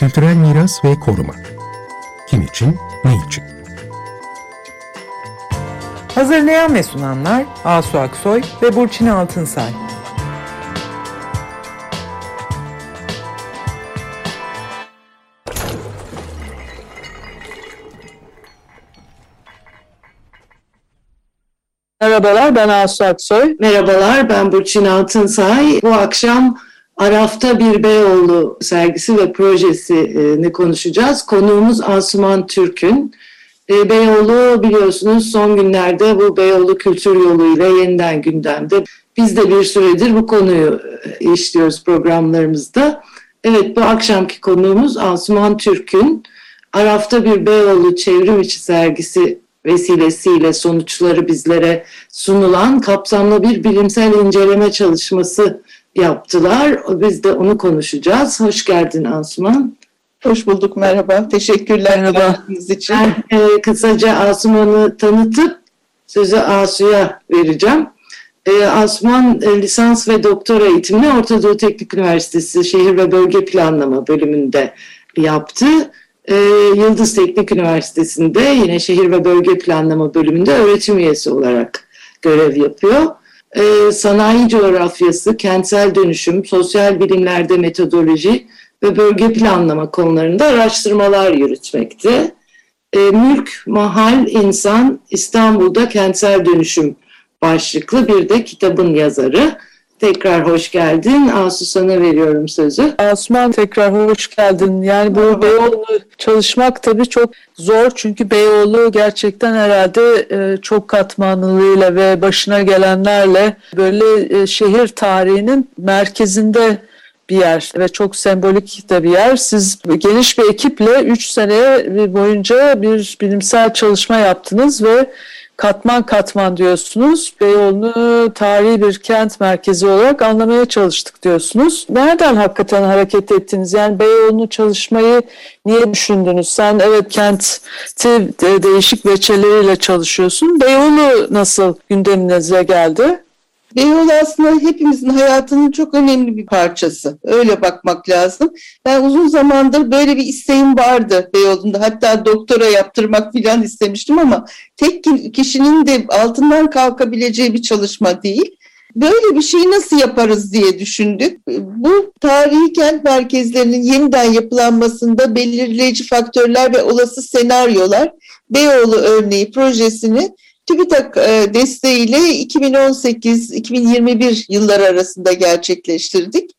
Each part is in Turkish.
Kültürel miras ve koruma. Kim için, ne için? Hazırlayan ve sunanlar Asu Aksoy ve Burçin Altınsay. Merhabalar ben Asu Aksoy. Merhabalar ben Burçin Altınsay. Bu akşam Araf'ta bir Beyoğlu sergisi ve projesini konuşacağız. Konuğumuz Asuman Türk'ün. E, Beyoğlu biliyorsunuz son günlerde bu Beyoğlu kültür yoluyla yeniden gündemde. Biz de bir süredir bu konuyu e, işliyoruz programlarımızda. Evet bu akşamki konuğumuz Asuman Türk'ün Araf'ta bir Beyoğlu çevrim içi sergisi vesilesiyle sonuçları bizlere sunulan kapsamlı bir bilimsel inceleme çalışması yaptılar. Biz de onu konuşacağız. Hoş geldin Asuman. Hoş bulduk, merhaba. Teşekkürler merhaba. için. Ben e, kısaca Asuman'ı tanıtıp sözü Asu'ya vereceğim. E, Asuman e, lisans ve doktora eğitimini Orta Doğu Teknik Üniversitesi Şehir ve Bölge Planlama bölümünde yaptı. E, Yıldız Teknik Üniversitesi'nde yine Şehir ve Bölge Planlama bölümünde öğretim üyesi olarak görev yapıyor. E, sanayi coğrafyası, kentsel dönüşüm, sosyal bilimlerde metodoloji ve bölge planlama konularında araştırmalar yürütmekte. E, Mülk, Mahal, İnsan, İstanbul'da Kentsel Dönüşüm başlıklı bir de kitabın yazarı. Tekrar hoş geldin. Asu sana veriyorum sözü. Asuman tekrar hoş geldin. Yani bu Beyoğlu çalışmak tabii çok zor çünkü Beyoğlu gerçekten herhalde e, çok katmanlılığıyla ve başına gelenlerle böyle e, şehir tarihinin merkezinde bir yer ve çok sembolik de bir yer. Siz geniş bir ekiple 3 sene boyunca bir bilimsel çalışma yaptınız ve katman katman diyorsunuz. Beyoğlu'nu tarihi bir kent merkezi olarak anlamaya çalıştık diyorsunuz. Nereden hakikaten hareket ettiniz? Yani Beyoğlu'nu çalışmayı niye düşündünüz? Sen evet kenti değişik veçeleriyle çalışıyorsun. Beyoğlu nasıl gündeminize geldi? Beyoğlu aslında hepimizin hayatının çok önemli bir parçası. Öyle bakmak lazım. Ben uzun zamandır böyle bir isteğim vardı Beyoğlu'nda. Hatta doktora yaptırmak filan istemiştim ama tek kişinin de altından kalkabileceği bir çalışma değil. Böyle bir şeyi nasıl yaparız diye düşündük. Bu tarihi kent merkezlerinin yeniden yapılanmasında belirleyici faktörler ve olası senaryolar Beyoğlu örneği projesini TÜBİTAK e, desteğiyle 2018-2021 yılları arasında gerçekleştirdik.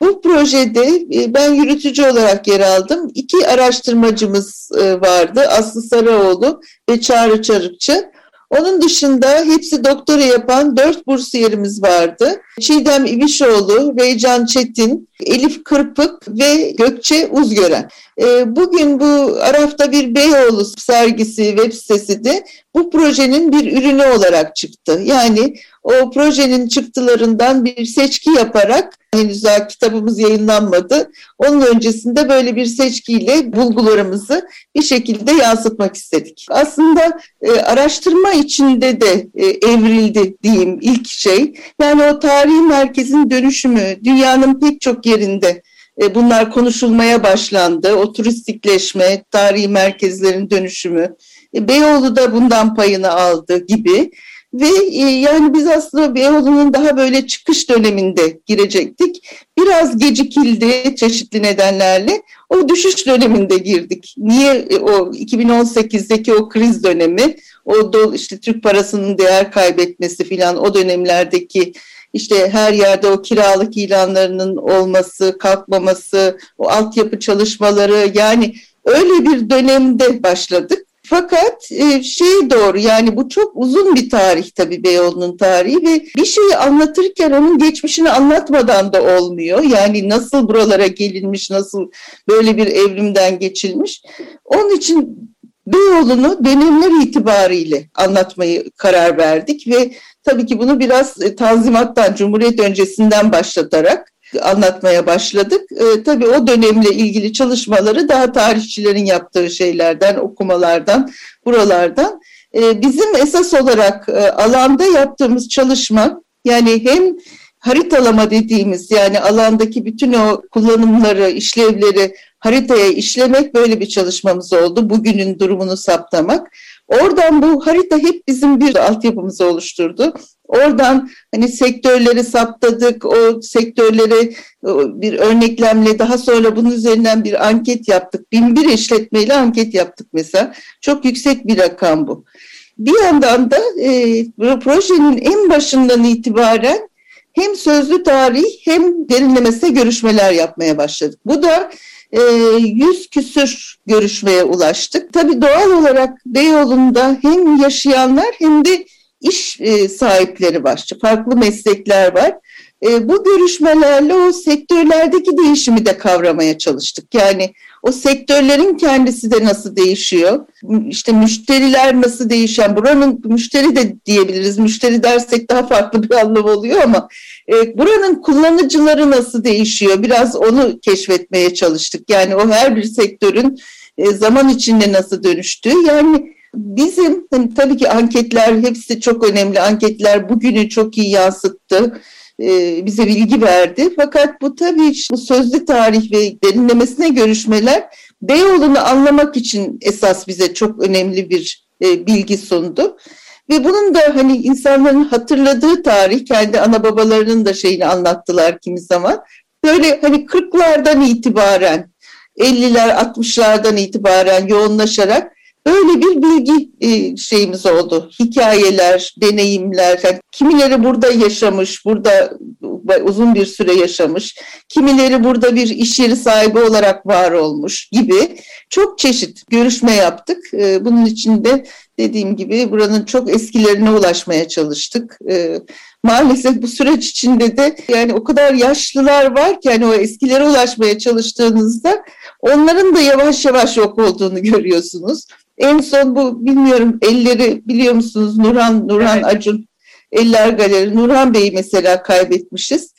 Bu projede e, ben yürütücü olarak yer aldım. İki araştırmacımız e, vardı. Aslı Sarıoğlu ve Çağrı Çarıkçı. Onun dışında hepsi doktora yapan dört bursiyerimiz vardı. Çiğdem İbişoğlu, Reycan Çetin, Elif Kırpık ve Gökçe Uzgören. Ee, bugün bu Araf'ta bir Beyoğlu sergisi web sitesi de bu projenin bir ürünü olarak çıktı. Yani o projenin çıktılarından bir seçki yaparak henüz daha kitabımız yayınlanmadı. Onun öncesinde böyle bir seçkiyle bulgularımızı bir şekilde yansıtmak istedik. Aslında e, araştırma içinde de e, evrildi diyeyim ilk şey. Yani o tarihi merkezin dönüşümü dünyanın pek çok yerinde e, bunlar konuşulmaya başlandı. O turistikleşme, tarihi merkezlerin dönüşümü. E, Beyoğlu da bundan payını aldı gibi. Ve e, yani biz aslında Beyoğlu'nun daha böyle çıkış döneminde girecektik. Biraz gecikildi çeşitli nedenlerle. O düşüş döneminde girdik. Niye o 2018'deki o kriz dönemi, o do, işte Türk parasının değer kaybetmesi filan o dönemlerdeki işte her yerde o kiralık ilanlarının olması, kalkmaması, o altyapı çalışmaları yani öyle bir dönemde başladık. Fakat e, şey doğru yani bu çok uzun bir tarih tabii Beyoğlu'nun tarihi ve bir şeyi anlatırken onun geçmişini anlatmadan da olmuyor. Yani nasıl buralara gelinmiş, nasıl böyle bir evrimden geçilmiş. Onun için Beyoğlu'nu dönemler itibariyle anlatmayı karar verdik ve tabii ki bunu biraz e, Tanzimat'tan, Cumhuriyet öncesinden başlatarak anlatmaya başladık. E, tabii o dönemle ilgili çalışmaları daha tarihçilerin yaptığı şeylerden, okumalardan, buralardan. E, bizim esas olarak e, alanda yaptığımız çalışma yani hem haritalama dediğimiz yani alandaki bütün o kullanımları, işlevleri haritaya işlemek böyle bir çalışmamız oldu. Bugünün durumunu saptamak. Oradan bu harita hep bizim bir altyapımızı oluşturdu. Oradan hani sektörleri saptadık, o sektörleri bir örneklemle daha sonra bunun üzerinden bir anket yaptık. Bin bir işletmeyle anket yaptık mesela. Çok yüksek bir rakam bu. Bir yandan da e, projenin en başından itibaren hem sözlü tarih hem derinlemesine görüşmeler yapmaya başladık. Bu da e, yüz küsür görüşmeye ulaştık. Tabii doğal olarak Beyoğlu'nda hem yaşayanlar hem de iş e, sahipleri var. Farklı meslekler var. E, bu görüşmelerle o sektörlerdeki değişimi de kavramaya çalıştık. Yani o sektörlerin kendisi de nasıl değişiyor? İşte müşteriler nasıl değişen? Buranın müşteri de diyebiliriz. Müşteri dersek daha farklı bir anlam oluyor ama e, buranın kullanıcıları nasıl değişiyor? Biraz onu keşfetmeye çalıştık. Yani o her bir sektörün e, zaman içinde nasıl dönüştüğü. Yani bizim hani tabii ki anketler hepsi çok önemli. Anketler bugünü çok iyi yansıttı e, bize bilgi verdi. Fakat bu tabii bu sözlü tarih ve derinlemesine görüşmeler Beyoğlu'nu anlamak için esas bize çok önemli bir e, bilgi sundu. Ve bunun da hani insanların hatırladığı tarih, kendi ana babalarının da şeyini anlattılar kimi zaman. Böyle hani 40'lardan itibaren, 50'ler, 60'lardan itibaren yoğunlaşarak Öyle bir bilgi e, şeyimiz oldu. Hikayeler, deneyimler. Yani kimileri burada yaşamış, burada uzun bir süre yaşamış. Kimileri burada bir iş yeri sahibi olarak var olmuş gibi çok çeşit görüşme yaptık. E, bunun içinde dediğim gibi buranın çok eskilerine ulaşmaya çalıştık. E, maalesef bu süreç içinde de yani o kadar yaşlılar var ki hani o eskilere ulaşmaya çalıştığınızda onların da yavaş yavaş yok olduğunu görüyorsunuz. En son bu bilmiyorum elleri biliyor musunuz Nurhan Nurhan evet. Acun Eller Galeri Nurhan Bey'i mesela kaybetmişiz.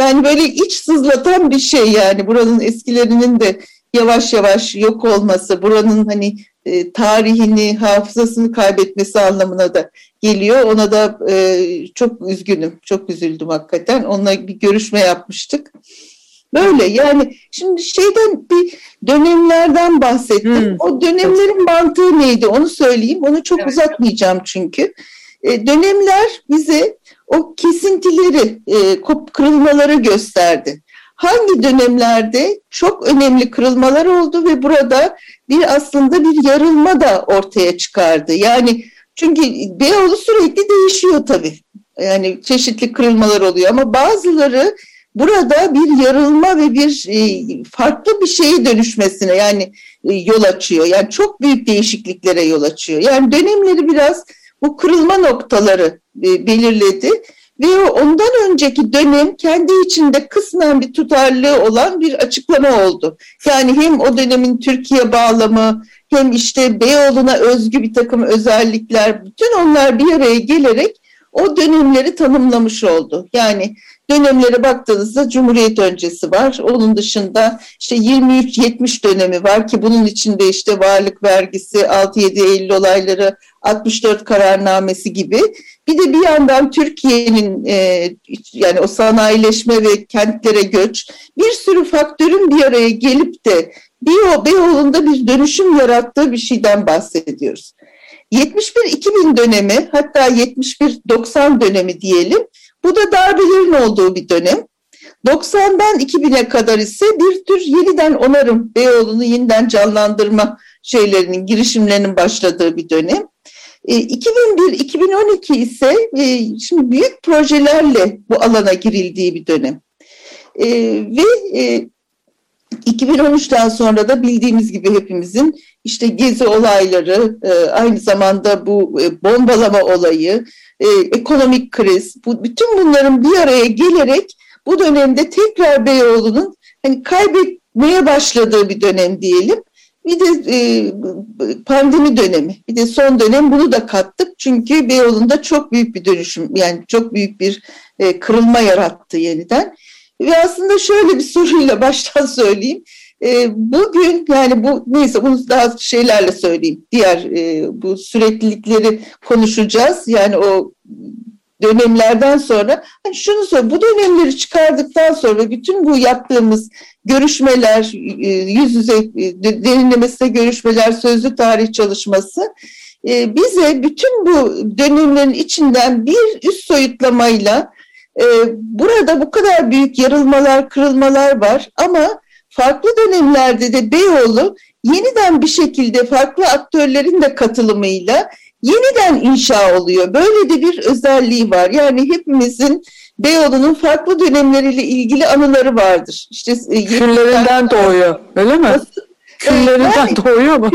Yani böyle iç sızlatan bir şey yani buranın eskilerinin de yavaş yavaş yok olması, buranın hani e, tarihini, hafızasını kaybetmesi anlamına da geliyor. Ona da e, çok üzgünüm, çok üzüldüm hakikaten. Onunla bir görüşme yapmıştık. Böyle yani şimdi şeyden bir dönemlerden bahsettim. Hmm. O dönemlerin mantığı neydi onu söyleyeyim. Onu çok evet. uzatmayacağım çünkü. E, dönemler bize o kesintileri, e, kırılmaları gösterdi. Hangi dönemlerde çok önemli kırılmalar oldu ve burada bir aslında bir yarılma da ortaya çıkardı. Yani çünkü Beyoğlu sürekli değişiyor tabii. Yani çeşitli kırılmalar oluyor ama bazıları burada bir yarılma ve bir e, farklı bir şeye dönüşmesine yani e, yol açıyor. Yani çok büyük değişikliklere yol açıyor. Yani dönemleri biraz bu kırılma noktaları e, belirledi ve ondan önceki dönem kendi içinde kısmen bir tutarlılığı olan bir açıklama oldu. Yani hem o dönemin Türkiye bağlamı hem işte Beyoğlu'na özgü bir takım özellikler bütün onlar bir araya gelerek o dönemleri tanımlamış oldu. Yani dönemlere baktığınızda Cumhuriyet öncesi var. Onun dışında işte 23-70 dönemi var ki bunun içinde işte varlık vergisi, 6-7 Eylül olayları, 64 kararnamesi gibi. Bir de bir yandan Türkiye'nin e, yani o sanayileşme ve kentlere göç bir sürü faktörün bir araya gelip de Beyo, Beyoğlu'nda bir dönüşüm yarattığı bir şeyden bahsediyoruz. 71-2000 dönemi hatta 71-90 dönemi diyelim bu da darbelerin olduğu bir dönem. 90'dan 2000'e kadar ise bir tür yeniden onarım, Beyoğlu'nu yeniden canlandırma şeylerinin, girişimlerinin başladığı bir dönem. 2001-2012 e, ise e, şimdi büyük projelerle bu alana girildiği bir dönem. E, ve 2013'ten sonra da bildiğimiz gibi hepimizin işte gezi olayları, aynı zamanda bu bombalama olayı, e, ekonomik kriz, bu, bütün bunların bir araya gelerek bu dönemde tekrar Beyoğlu'nun hani kaybetmeye başladığı bir dönem diyelim. Bir de e, pandemi dönemi, bir de son dönem bunu da kattık. Çünkü Beyoğlu'nda çok büyük bir dönüşüm, yani çok büyük bir e, kırılma yarattı yeniden. Ve aslında şöyle bir soruyla baştan söyleyeyim. E, bugün yani bu neyse bunu daha şeylerle söyleyeyim. Diğer e, bu süreklilikleri konuşacağız. Yani o dönemlerden sonra hani şunu söyle bu dönemleri çıkardıktan sonra bütün bu yaptığımız görüşmeler e, yüz yüze e, derinlemesine görüşmeler sözlü tarih çalışması e, bize bütün bu dönemlerin içinden bir üst soyutlamayla burada bu kadar büyük yarılmalar kırılmalar var ama farklı dönemlerde de Beyoğlu yeniden bir şekilde farklı aktörlerin de katılımıyla yeniden inşa oluyor. Böyle de bir özelliği var. Yani hepimizin Beyoğlu'nun farklı dönemleriyle ilgili anıları vardır. İşte e, küllerinden doğuyor. Öyle mi? Küllerinden yani, doğuyor mu?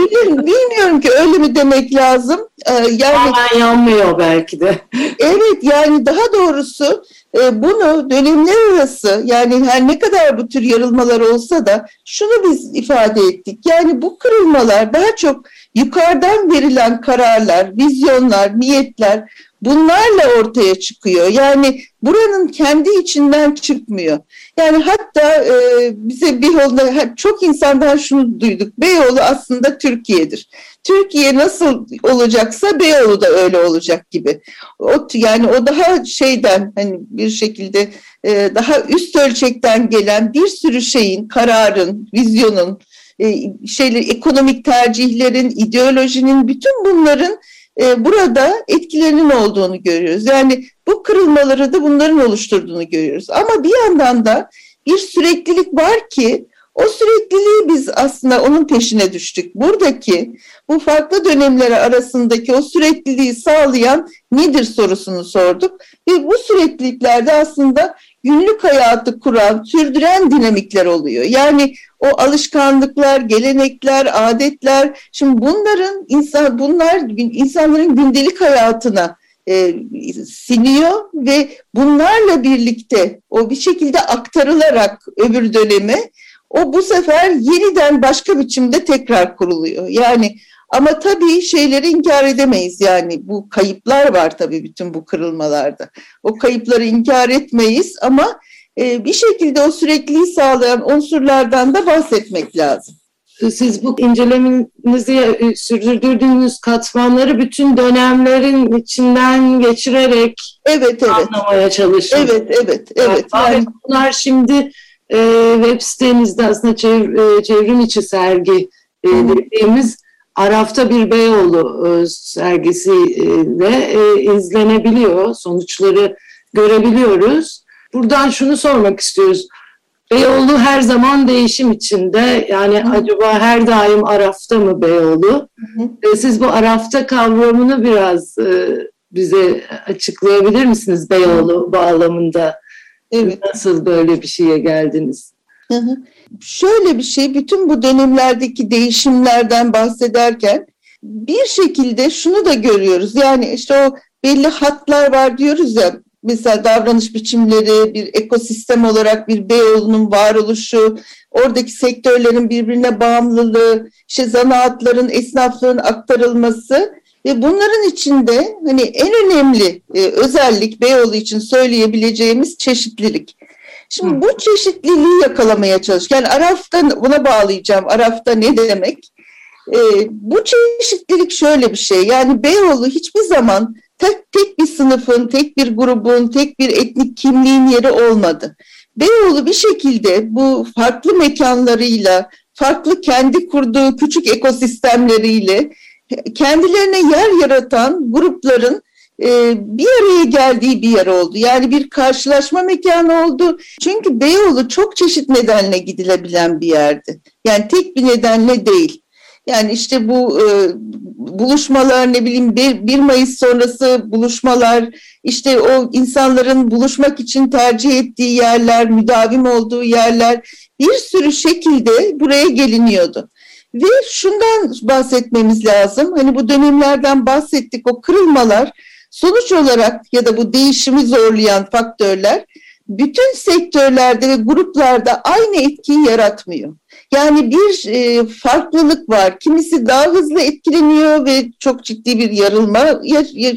Bilmiyorum ki öyle mi demek lazım. Ee, yani Tamamen yanmıyor belki de. Evet yani daha doğrusu bunu dönemler arası yani her ne kadar bu tür yarılmalar olsa da şunu biz ifade ettik. Yani bu kırılmalar daha çok yukarıdan verilen kararlar, vizyonlar, niyetler bunlarla ortaya çıkıyor. Yani buranın kendi içinden çıkmıyor. Yani hatta e, bize Beyoğlu'da çok insandan şunu duyduk. Beyoğlu aslında Türkiye'dir. Türkiye nasıl olacaksa Beyoğlu da öyle olacak gibi. O, yani o daha şeyden hani bir şekilde e, daha üst ölçekten gelen bir sürü şeyin, kararın, vizyonun, e, şeyler, ekonomik tercihlerin, ideolojinin bütün bunların e, burada etkilerinin olduğunu görüyoruz. Yani bu kırılmaları da bunların oluşturduğunu görüyoruz. Ama bir yandan da bir süreklilik var ki o sürekliliği biz aslında onun peşine düştük. Buradaki bu farklı dönemleri arasındaki o sürekliliği sağlayan nedir sorusunu sorduk. Ve bu sürekliliklerde aslında günlük hayatı kuran, sürdüren dinamikler oluyor. Yani o alışkanlıklar, gelenekler, adetler, şimdi bunların insan bunlar insanların gündelik hayatına e, siniyor ve bunlarla birlikte o bir şekilde aktarılarak öbür döneme o bu sefer yeniden başka biçimde tekrar kuruluyor. Yani ama tabii şeyleri inkar edemeyiz yani bu kayıplar var tabii bütün bu kırılmalarda. O kayıpları inkar etmeyiz ama e, bir şekilde o sürekliliği sağlayan unsurlardan da bahsetmek lazım. Siz bu incelemenizi e, sürdürdüğünüz katmanları bütün dönemlerin içinden geçirerek evet, evet. anlamaya çalışıyorsunuz. Evet, evet, evet. Yani, yani bunlar şimdi e, web sitemizde aslında çev, e, çevrim içi sergi e, dediğimiz Araf'ta bir Beyoğlu e, sergisiyle e, izlenebiliyor. Sonuçları görebiliyoruz. Buradan şunu sormak istiyoruz. Beyoğlu her zaman değişim içinde. Yani hı. acaba her daim Araf'ta mı Beyoğlu? Hı hı. Siz bu Araf'ta kavramını biraz e, bize açıklayabilir misiniz Beyoğlu bağlamında? Evet. Nasıl böyle bir şeye geldiniz? Hı hı. Şöyle bir şey, bütün bu dönemlerdeki değişimlerden bahsederken bir şekilde şunu da görüyoruz. Yani işte o belli hatlar var diyoruz ya, mesela davranış biçimleri, bir ekosistem olarak bir Beyoğlu'nun varoluşu, oradaki sektörlerin birbirine bağımlılığı, işte zanaatların, esnaflığın aktarılması ve bunların içinde hani en önemli e, özellik Beyoğlu için söyleyebileceğimiz çeşitlilik. Şimdi Hı. bu çeşitliliği yakalamaya çalış. Yani Araf'ta buna bağlayacağım. Araf'ta ne demek? E, bu çeşitlilik şöyle bir şey. Yani Beyoğlu hiçbir zaman tek, tek bir sınıfın, tek bir grubun, tek bir etnik kimliğin yeri olmadı. Beyoğlu bir şekilde bu farklı mekanlarıyla, farklı kendi kurduğu küçük ekosistemleriyle kendilerine yer yaratan grupların e, bir araya geldiği bir yer oldu. Yani bir karşılaşma mekanı oldu. Çünkü Beyoğlu çok çeşit nedenle gidilebilen bir yerdi. Yani tek bir nedenle değil. Yani işte bu e, buluşmalar ne bileyim 1, 1 Mayıs sonrası buluşmalar işte o insanların buluşmak için tercih ettiği yerler, müdavim olduğu yerler bir sürü şekilde buraya geliniyordu. Ve şundan bahsetmemiz lazım. Hani bu dönemlerden bahsettik o kırılmalar sonuç olarak ya da bu değişimi zorlayan faktörler bütün sektörlerde ve gruplarda aynı etkiyi yaratmıyor. Yani bir e, farklılık var. Kimisi daha hızlı etkileniyor ve çok ciddi bir yarılma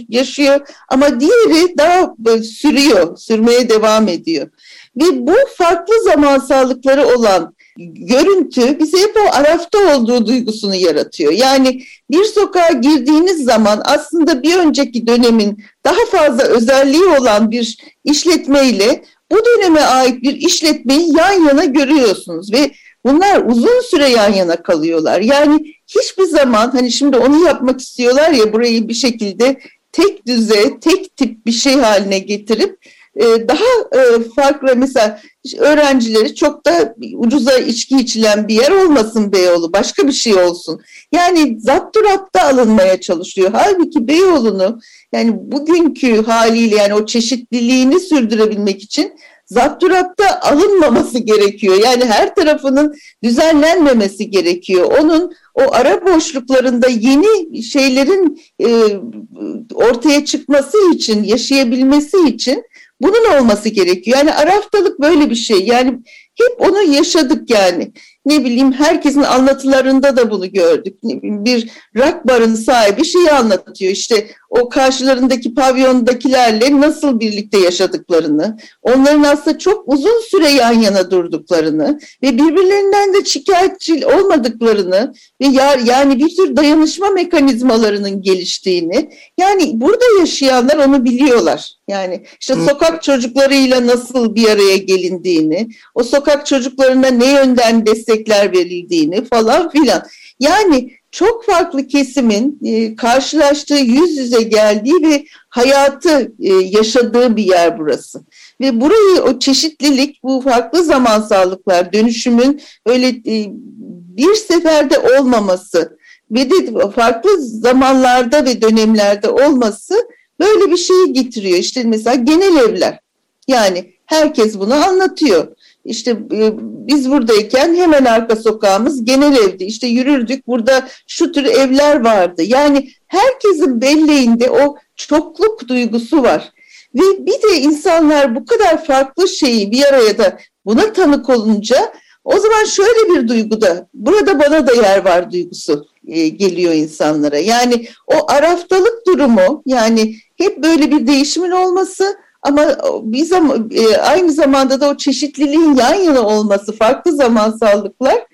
yaşıyor ama diğeri daha e, sürüyor, sürmeye devam ediyor. Ve bu farklı zamansallıkları olan görüntü bize hep o arafta olduğu duygusunu yaratıyor. Yani bir sokağa girdiğiniz zaman aslında bir önceki dönemin daha fazla özelliği olan bir işletmeyle bu döneme ait bir işletmeyi yan yana görüyorsunuz ve bunlar uzun süre yan yana kalıyorlar. Yani hiçbir zaman hani şimdi onu yapmak istiyorlar ya burayı bir şekilde tek düze, tek tip bir şey haline getirip daha e, farklı mesela öğrencileri çok da ucuza içki içilen bir yer olmasın Beyoğlu başka bir şey olsun. Yani zapturapta alınmaya çalışıyor. Halbuki Beyoğlu'nu yani bugünkü haliyle yani o çeşitliliğini sürdürebilmek için zapturapta alınmaması gerekiyor. Yani her tarafının düzenlenmemesi gerekiyor. Onun o ara boşluklarında yeni şeylerin e, ortaya çıkması için, yaşayabilmesi için bunun olması gerekiyor. Yani araftalık böyle bir şey. Yani hep onu yaşadık yani ne bileyim herkesin anlatılarında da bunu gördük. Bir rock barın sahibi şeyi anlatıyor işte o karşılarındaki pavyondakilerle nasıl birlikte yaşadıklarını, onların aslında çok uzun süre yan yana durduklarını ve birbirlerinden de şikayetçi olmadıklarını ve yani bir tür dayanışma mekanizmalarının geliştiğini yani burada yaşayanlar onu biliyorlar. Yani işte sokak çocuklarıyla nasıl bir araya gelindiğini, o sokak çocuklarına ne yönden destekler verildiğini falan filan. Yani çok farklı kesimin e, karşılaştığı, yüz yüze geldiği ve hayatı e, yaşadığı bir yer burası. Ve burayı o çeşitlilik, bu farklı zamansallıklar, dönüşümün öyle e, bir seferde olmaması ve de farklı zamanlarda ve dönemlerde olması böyle bir şeyi getiriyor. İşte mesela genel evler. Yani herkes bunu anlatıyor. İşte e, biz buradayken hemen arka sokağımız genel evdi. İşte yürürdük burada şu tür evler vardı. Yani herkesin belleğinde o çokluk duygusu var. Ve bir de insanlar bu kadar farklı şeyi bir araya da buna tanık olunca o zaman şöyle bir duyguda burada bana da yer var duygusu e, geliyor insanlara. Yani o araftalık durumu yani hep böyle bir değişimin olması ama bir zaman, e, aynı zamanda da o çeşitliliğin yan yana olması, farklı zamansallıklar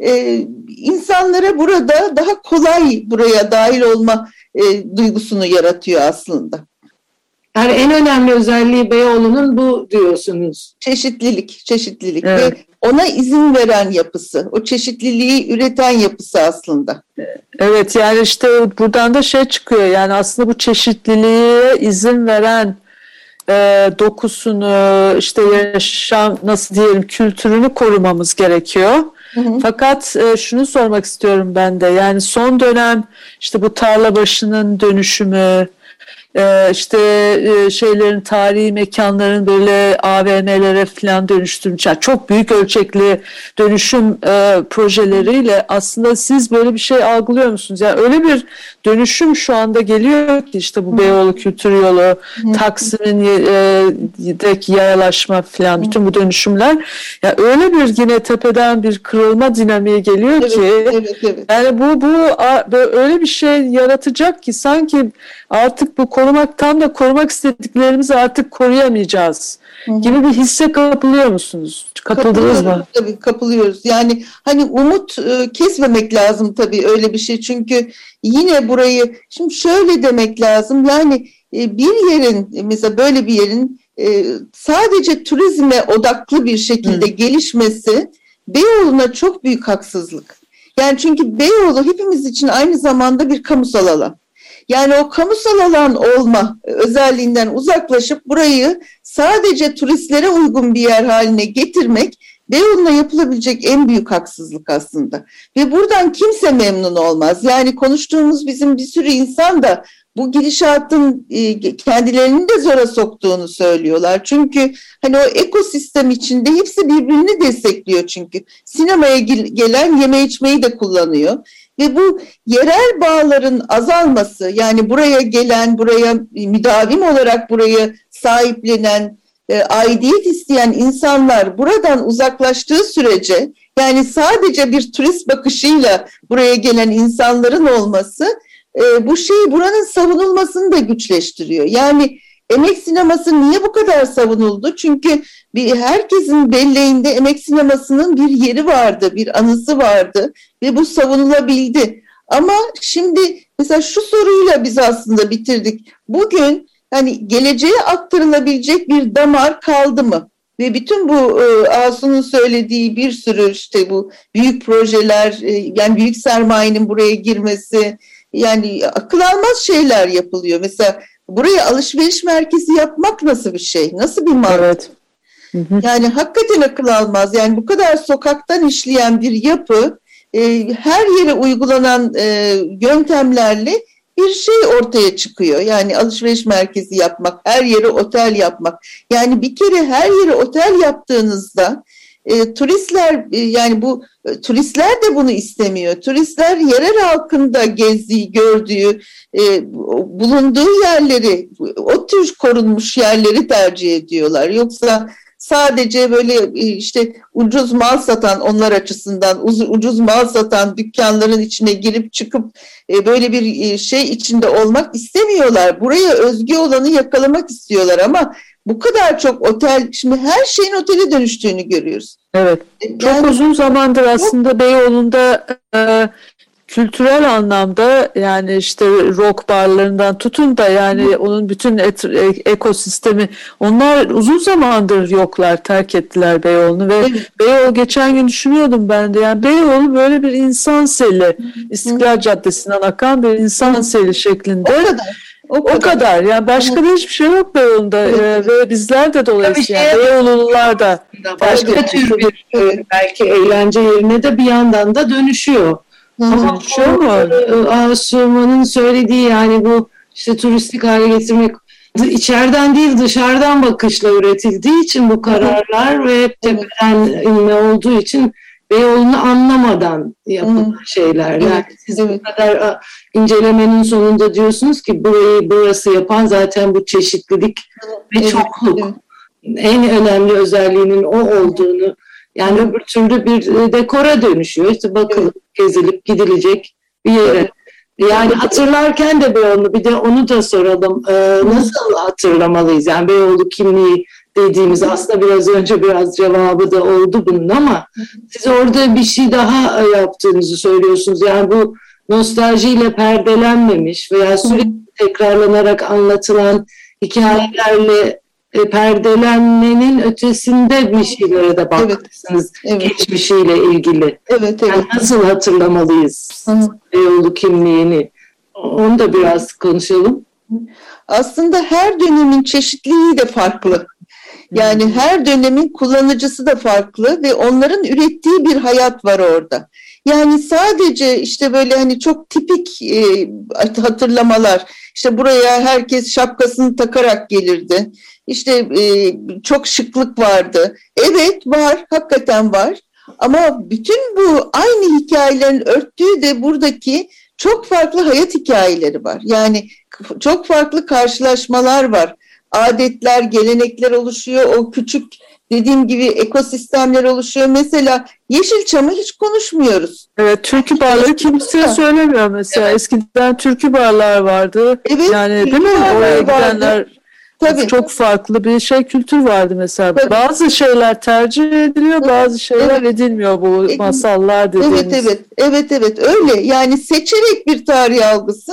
e, insanlara burada daha kolay buraya dahil olma e, duygusunu yaratıyor aslında. Yani en önemli özelliği Beyoğlu'nun bu diyorsunuz. Çeşitlilik, çeşitlilik evet. ve ona izin veren yapısı, o çeşitliliği üreten yapısı aslında. Evet yani işte buradan da şey çıkıyor yani aslında bu çeşitliliğe izin veren e, dokusunu, işte yaşam nasıl diyelim kültürünü korumamız gerekiyor. Hı hı. Fakat e, şunu sormak istiyorum ben de yani son dönem işte bu tarla başının dönüşümü, e, işte e, şeylerin tarihi mekanların böyle AVM'lere falan dönüştürmüş. Yani çok büyük ölçekli dönüşüm e, projeleriyle aslında siz böyle bir şey algılıyor musunuz? Yani öyle bir dönüşüm şu anda geliyor ki işte bu Beyoğlu Kültür Yolu, Taksim'in deki yayalaşma falan bütün bu dönüşümler yani öyle bir yine tepeden bir kırılma dinamiği geliyor evet, ki evet, evet. yani bu bu öyle bir şey yaratacak ki sanki artık bu korumak tam da korumak istediklerimizi artık koruyamayacağız Hı-hı. gibi bir hisse kapılıyor musunuz? Kapıldınız mı? Tabii kapılıyoruz. Yani hani umut e, kesmemek lazım tabii öyle bir şey. Çünkü yine burayı şimdi şöyle demek lazım. Yani e, bir yerin mesela böyle bir yerin e, sadece turizme odaklı bir şekilde Hı. gelişmesi Beyoğlu'na çok büyük haksızlık. Yani çünkü Beyoğlu hepimiz için aynı zamanda bir kamusal alan. Yani o kamusal alan olma özelliğinden uzaklaşıp burayı sadece turistlere uygun bir yer haline getirmek Beyoğlu'na yapılabilecek en büyük haksızlık aslında. Ve buradan kimse memnun olmaz. Yani konuştuğumuz bizim bir sürü insan da bu gidişatın e, kendilerini de zora soktuğunu söylüyorlar. Çünkü hani o ekosistem içinde hepsi birbirini destekliyor çünkü. Sinemaya gelen yeme içmeyi de kullanıyor. Ve bu yerel bağların azalması yani buraya gelen, buraya müdavim olarak burayı sahiplenen, e, aidiyet isteyen insanlar buradan uzaklaştığı sürece yani sadece bir turist bakışıyla buraya gelen insanların olması e, bu şeyi buranın savunulmasını da güçleştiriyor. Yani emek sineması niye bu kadar savunuldu? Çünkü bir herkesin belleğinde emek sinemasının bir yeri vardı, bir anısı vardı ve bu savunulabildi. Ama şimdi mesela şu soruyla biz aslında bitirdik. Bugün hani geleceğe aktarılabilecek bir damar kaldı mı? Ve bütün bu e, Asu'nun söylediği bir sürü işte bu büyük projeler, e, yani büyük sermayenin buraya girmesi, yani akıl almaz şeyler yapılıyor. Mesela buraya alışveriş merkezi yapmak nasıl bir şey? Nasıl bir mantık? Evet. Yani hakikaten akıl almaz. Yani bu kadar sokaktan işleyen bir yapı e, her yere uygulanan e, yöntemlerle bir şey ortaya çıkıyor. Yani alışveriş merkezi yapmak, her yere otel yapmak. Yani bir kere her yere otel yaptığınızda e, turistler e, yani bu e, turistler de bunu istemiyor. Turistler yerel halkında gezdiği, gördüğü, e, bulunduğu yerleri, o tür korunmuş yerleri tercih ediyorlar. Yoksa sadece böyle e, işte ucuz mal satan onlar açısından ucuz mal satan dükkanların içine girip çıkıp e, böyle bir e, şey içinde olmak istemiyorlar. Buraya özgü olanı yakalamak istiyorlar ama bu kadar çok otel şimdi her şeyin otele dönüştüğünü görüyoruz. Evet. Çok yani, uzun zamandır aslında Beyoğlu'nda e, kültürel anlamda yani işte rock barlarından tutun da yani onun bütün et, e, ekosistemi onlar uzun zamandır yoklar terk ettiler Beyoğlu'nu ve evet. Beyoğlu geçen gün düşünüyordum ben de yani Beyoğlu böyle bir insan seli İstiklal Caddesi'nden akan bir insan seli şeklinde. O kadar. O kadar. o kadar. Yani başka evet. hiçbir şey yok Beyoğlu'nda evet. ee, ve bizler de dolayısıyla yani Beyoğlu'lular da başka tür bir e, belki eğlence yerine de bir yandan da dönüşüyor. Ama şu e, Asuman'ın söylediği yani bu işte turistik hale getirmek içeriden değil dışarıdan bakışla üretildiği için bu kararlar ve tepeden inme olduğu için Beyoğlu'nu anlamadan yapılan şeyler. Yani evet, siz evet. bu kadar incelemenin sonunda diyorsunuz ki burayı burası yapan zaten bu çeşitlilik ve evet, çokluk. Evet. En önemli özelliğinin o olduğunu yani öbür türlü bir e, dekora dönüşüyor. İşte bakılıp evet. gezilip gidilecek bir yere. Yani hatırlarken de Beyoğlu bir de onu da soralım. Ee, nasıl hatırlamalıyız? Yani Beyoğlu kimliği dediğimiz aslında biraz önce biraz cevabı da oldu bunun ama siz orada bir şey daha yaptığınızı söylüyorsunuz. Yani bu nostaljiyle perdelenmemiş veya sürekli tekrarlanarak anlatılan hikayelerle e, perdelenmenin ötesinde bir şeylere de bakmışsınız evet, evet. geçmişiyle ilgili. Evet, evet. Yani nasıl hatırlamalıyız Beyoğlu kimliğini? Onu da biraz konuşalım. Aslında her dönemin çeşitliliği de farklı. Yani her dönemin kullanıcısı da farklı ve onların ürettiği bir hayat var orada. Yani sadece işte böyle hani çok tipik e, hatırlamalar. İşte buraya herkes şapkasını takarak gelirdi. İşte e, çok şıklık vardı. Evet var, hakikaten var. Ama bütün bu aynı hikayelerin örttüğü de buradaki çok farklı hayat hikayeleri var. Yani çok farklı karşılaşmalar var adetler, gelenekler oluşuyor. O küçük dediğim gibi ekosistemler oluşuyor. Mesela Yeşilçam'ı hiç konuşmuyoruz. Evet, türkü barları kimse söylemiyor mesela. Evet. Eskiden türkü barlar vardı. Evet, yani değil mi? Oraya gidenler Tabii. Çok farklı bir şey kültür vardı mesela. Tabii. Bazı şeyler tercih ediliyor, bazı şeyler evet. edilmiyor bu masallar dediğimiz. Evet evet. Evet evet öyle. Yani seçerek bir tarih algısı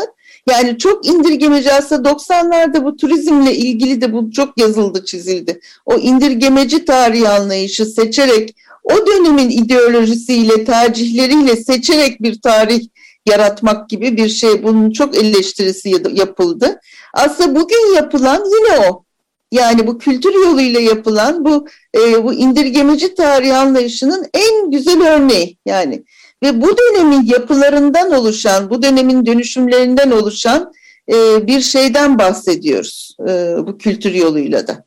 yani çok indirgemeci aslında 90'larda bu turizmle ilgili de bu çok yazıldı çizildi. O indirgemeci tarih anlayışı seçerek o dönemin ideolojisiyle tercihleriyle seçerek bir tarih yaratmak gibi bir şey bunun çok eleştirisi yapıldı. Aslında bugün yapılan yine o. Yani bu kültür yoluyla yapılan bu e, bu indirgemeci tarih anlayışının en güzel örneği yani. Ve bu dönemin yapılarından oluşan, bu dönemin dönüşümlerinden oluşan e, bir şeyden bahsediyoruz e, bu kültür yoluyla da.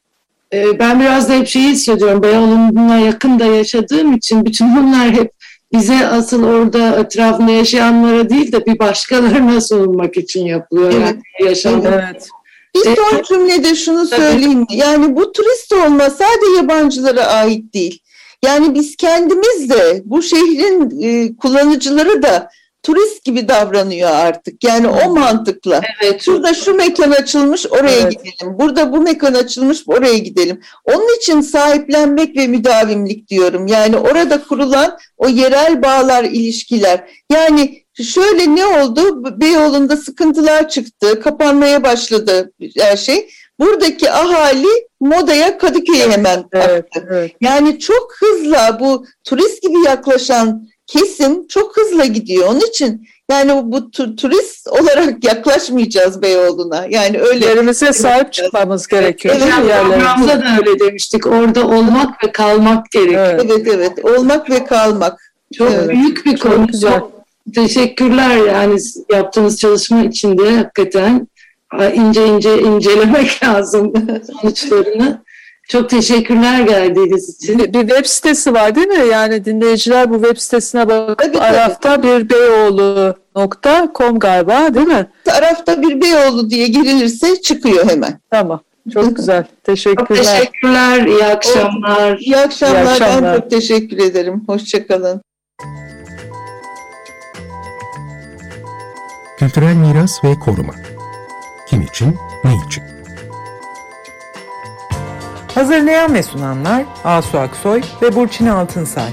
E, ben biraz da hep şeyi hissediyorum. Beyoğlu'na yakın da yaşadığım için bütün bunlar hep bize asıl orada etrafında yaşayanlara değil de bir başkalarına sunulmak için yapılıyor. Evet. Yani yaşam. Evet. Bir son cümlede şunu söyleyeyim. Yani bu turist olma sadece yabancılara ait değil. Yani biz kendimiz de bu şehrin e, kullanıcıları da turist gibi davranıyor artık. Yani o mantıkla. Evet. Şurada şu mekan açılmış oraya Evet. gidelim. Burada bu mekan açılmış oraya gidelim. Onun için sahiplenmek ve müdavimlik diyorum. Yani orada kurulan o yerel bağlar, ilişkiler. Yani şöyle ne oldu? Beyoğlu'nda sıkıntılar çıktı. Kapanmaya başladı her şey. Buradaki ahali modaya Kadıköy'e hemen Evet, evet. Yani çok hızla bu turist gibi yaklaşan kesim çok hızla gidiyor. Onun için yani bu tu- turist olarak yaklaşmayacağız Beyoğlu'na. Yani öyle Yerimize sahip çıkmamız gerekiyor. Evet? Programda da öyle demiştik. Orada olmak ve kalmak gerekiyor. Evet. evet evet olmak ve kalmak. Çok Evet. büyük bir Çok konu. güzel. Çok teşekkürler yani yaptığınız çalışma içinde hakikaten ince ince incelemek lazım sonuçlarını. Çok teşekkürler geldiğiniz için. Bir, bir web sitesi var değil mi? Yani dinleyiciler bu web sitesine bakıp Tabii, tabii. Araf'ta bir beyoğlu.com galiba değil mi? Tarafta bir Beyoğlu diye girilirse çıkıyor hemen. Tamam. Çok güzel. Çok Teşekkürler. teşekkürler, iyi akşamlar. İyi akşamlar. İyi akşamlar. Ben çok teşekkür ederim. Hoşçakalın. Kültürel miras ve koruma. Kim için, ne için? Hazırlayan ve sunanlar Asu Aksoy ve Burçin Altınsay.